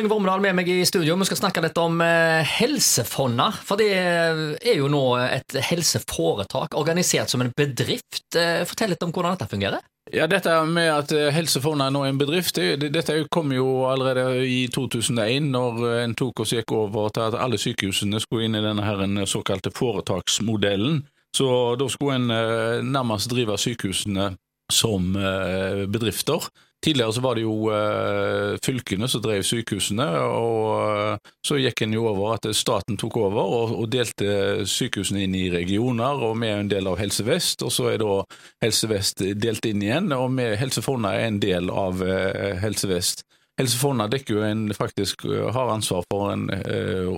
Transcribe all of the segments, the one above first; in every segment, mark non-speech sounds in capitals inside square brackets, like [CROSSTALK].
Inge Vormedal med meg i studio. Vi skal snakke litt om eh, Helsefonna. For det er jo nå et helseforetak organisert som en bedrift. Eh, fortell litt om hvordan dette fungerer. Ja, Dette med at Helsefonna nå er en bedrift, det, dette kom jo allerede i 2001, når en tok oss gikk over til at alle sykehusene skulle inn i denne her, såkalte foretaksmodellen. Så da skulle en nærmest drive sykehusene som bedrifter. Tidligere så var det jo uh, fylkene som drev sykehusene, og uh, så gikk en jo over at staten tok over og, og, delte sykehusene inn i regioner, og vi er en del av Helse Vest, og så er da Helse Vest delt inn igjen, og vi, Helse Fonna er en del av uh, Helse Vest. Helse Fonna dekker jo en, faktisk har ansvar for en,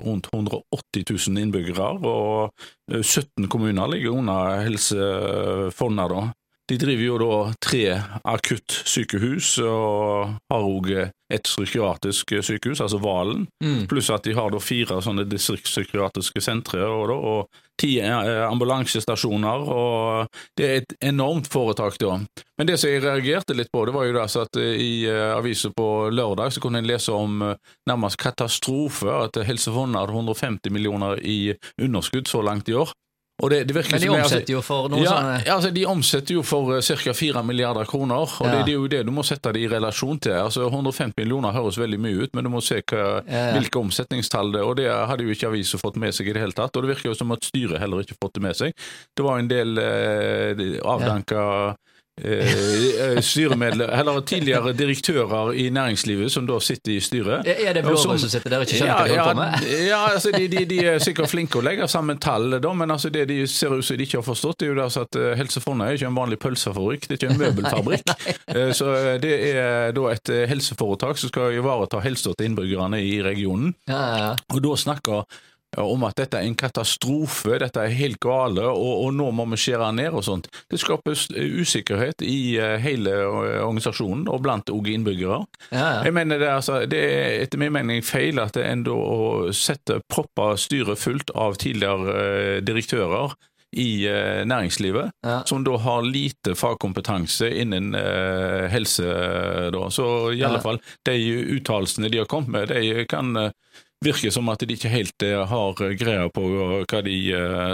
rundt 180 000 innbyggere, og 17 kommuner ligger under Helse Fonna da. De driver jo da tre akuttsykehus og har òg et psykiatrisk sykehus, altså Valen, mm. pluss at de har da fire sånne distriktspsykiatriske sentre og, da, og ti eh, ambulansestasjoner. og Det er et enormt foretak, da. Men det som jeg reagerte litt på, det var jo da at eh, i aviser avisa på lørdag så kunne en lese om nærmest katastrofe, at Helse Fonna hadde 150 millioner i underskudd så langt i år. Det, det Men de omsetter jo for noe ja, sånne altså, De omsetter jo for uh, ca. 4 milliarder kroner, og ja. det, det, er jo det du må sette det i relasjon til. Altså 150 millioner høres veldig mye ut, men du må se hva, ja, hvilke omsetningstall det er. Og det hadde jo ikke avisa fått med seg i det hele tatt, og det virker jo som at styret heller ikke fått det med seg. Det var en del uh, avdanka Eh, eh, styremedlem, eller tidligere direktører i næringslivet som da sitter i styret. Er det blåre som, som sitter der og ikke skjønner ja, hva de holder på med? ja, altså de, de, de, er sikkert flinke å legge sammen tall, da, men altså det de ser ut som de ikke har forstått, det er jo altså at eh, Helse Fonna er ikke en vanlig pølsefabrikk, det er ikke en [LAUGHS] møbelfabrikk. Så det er da et helseforetak som skal ivareta helsa til innbyggerne i regionen. Ja, ja. Og da snakker om at dette er en katastrofe, dette er helt gale, og, og nå må vi skjære ned og sånt. Det skapes usikkerhet i uh, hele eh, organisasjonen, og blant òg innbyggere. Ja, ja. Jeg mener det, altså, det er etter min mening feil at det enda å sette propper styret fullt av tidligere direktører i næringslivet, ja. som da har lite fagkompetanse innen eh, helse. Da. Så i alle fall, de uttalelsene de har kommet med, de kan virker som at de ikke helt eh, har greia på hva de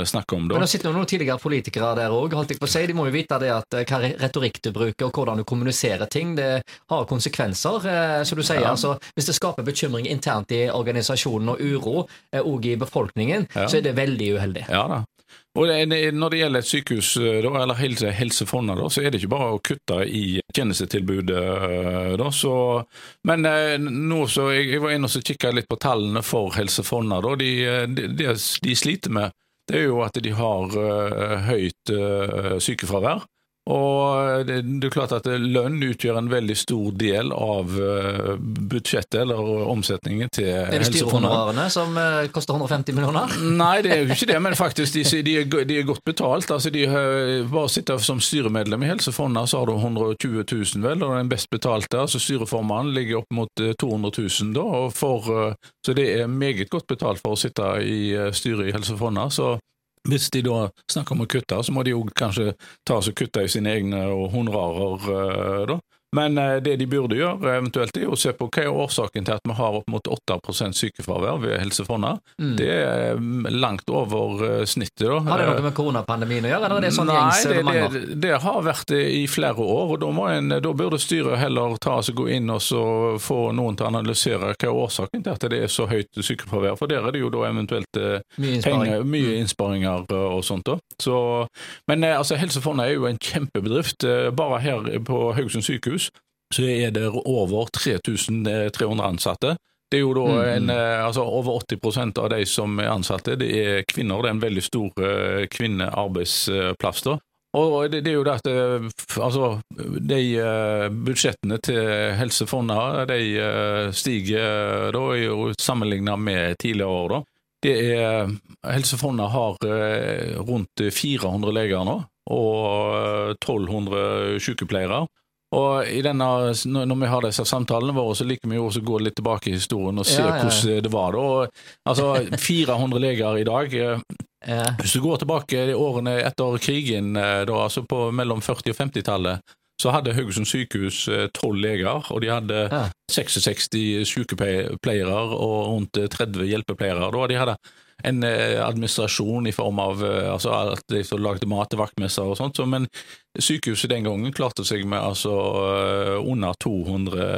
snakker om. da. Men Det sitter noen tidligere politikere der òg, si. De må jo vite det at eh, hva retorikk du bruker og hvordan du kommuniserer ting, det har konsekvenser. Så du sier, ja. altså, Hvis det skaper bekymring internt i organisasjonen og uro òg i befolkningen, ja. så er det veldig uheldig. Ja da. Og Når det gjelder sykehus, eh, eller helse, Helsefondet, så er det ikke bare å kutte i tjenestetilbudet. Eh, så, men eh, nå så jeg, var inne og kikka litt på tallene for Helsefondet. Det de, de, de, sliter med, det er jo at de har høyt sykefravær. Og det, det, er klart at lønn utgjør en veldig stor del av uh, budsjettet, eller omsetningen til Er det styrehonorarene som uh, koster 150 millioner? Nei, det er jo ikke det, men faktisk de, de, er, de er, godt betalt. Altså, de har, bare sitter som styremedlem i Helsefondet, så har du 120 000, vel, og den best betalte, altså styreformannen, ligger opp mot 200 000, da, for, så det er meget godt betalt for å sitte i styret i Helsefondet. så hvis de da snakker om å kutte, så må de jo kanskje ta og kutte i sine egne honorarer, eh, da. Men eh, det de burde gjøre, eventuelt, er å se på hva er årsaken til at vi har opp mot 8 sykefravær ved Helsefondet. Mm. Det er mm, langt over eh, snittet. Da. Har det noe med koronapandemien å gjøre, eller er det sånn Nei, det, det, det, har vært i flere år. og Da, en, da burde styret heller ta og gå inn og få noen til å analysere hva er årsaken til at det er så høyt sykefravær. For der er det jo da eventuelt eh, mye, penger, mye mm. innsparinger og sånt. da. Så, men altså, Helsefondet er jo en kjempebedrift. Bare her på Haugesund sykehus så er det over 3300 ansatte. Det er jo da mm, en, mm. altså Over 80% av de som er ansatte, det er kvinner. Det er en veldig stor uh, kvinnearbeidsplass. da. Og det, det, er jo det at eh, altså, de budsjettene til helsefondet de stiger da, jo sammenlignet med tidligere år. da. Det er, Helsefondet har rundt 400 leger nå, og 1200 sykepleiere. Og denne, Når vi har disse samtalene våre, så liker vi jo også å gå litt tilbake i historien og se ja, ja, hvordan det var. da. altså, 400 leger i dag. Hvis du går tilbake i årene etter krigen, da, altså på mellom 40- og 50-tallet, så hadde Haugesund sykehus tolv leger, og de hadde ja. 66 sykepleiere og rundt 30 hjelpepleiere. Da. De hadde en administrasjon i form av altså at de lagde mat til vaktmester og sånt, så, men sykehuset den gangen klarte seg med altså under 200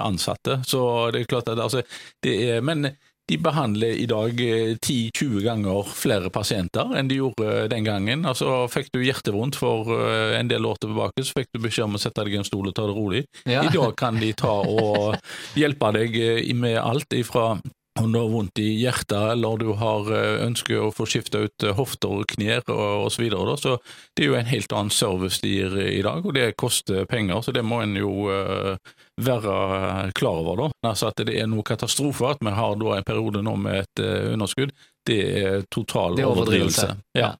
ansatte. Så det er klart at altså, det er, Men de behandler i dag 10-20 eh, ganger flere pasienter enn de gjorde eh, den gangen. Altså Fikk du hjertevondt for eh, en del år tilbake, så fikk du beskjed om å sette deg i en stol og ta det rolig. Ja. I dag kan de ta og [LAUGHS] hjelpe deg med alt ifra om du har vondt i hjertet eller du har ønsker å få skifta ut hofter og knær og osv. Så, videre, så det er jo en helt annen service de gir i dag, og det koster penger. Så det må en jo være klar over. da. Altså At det er noe katastrofe at vi har da en periode nå med et underskudd, det er total det er overdrivelse. Ja.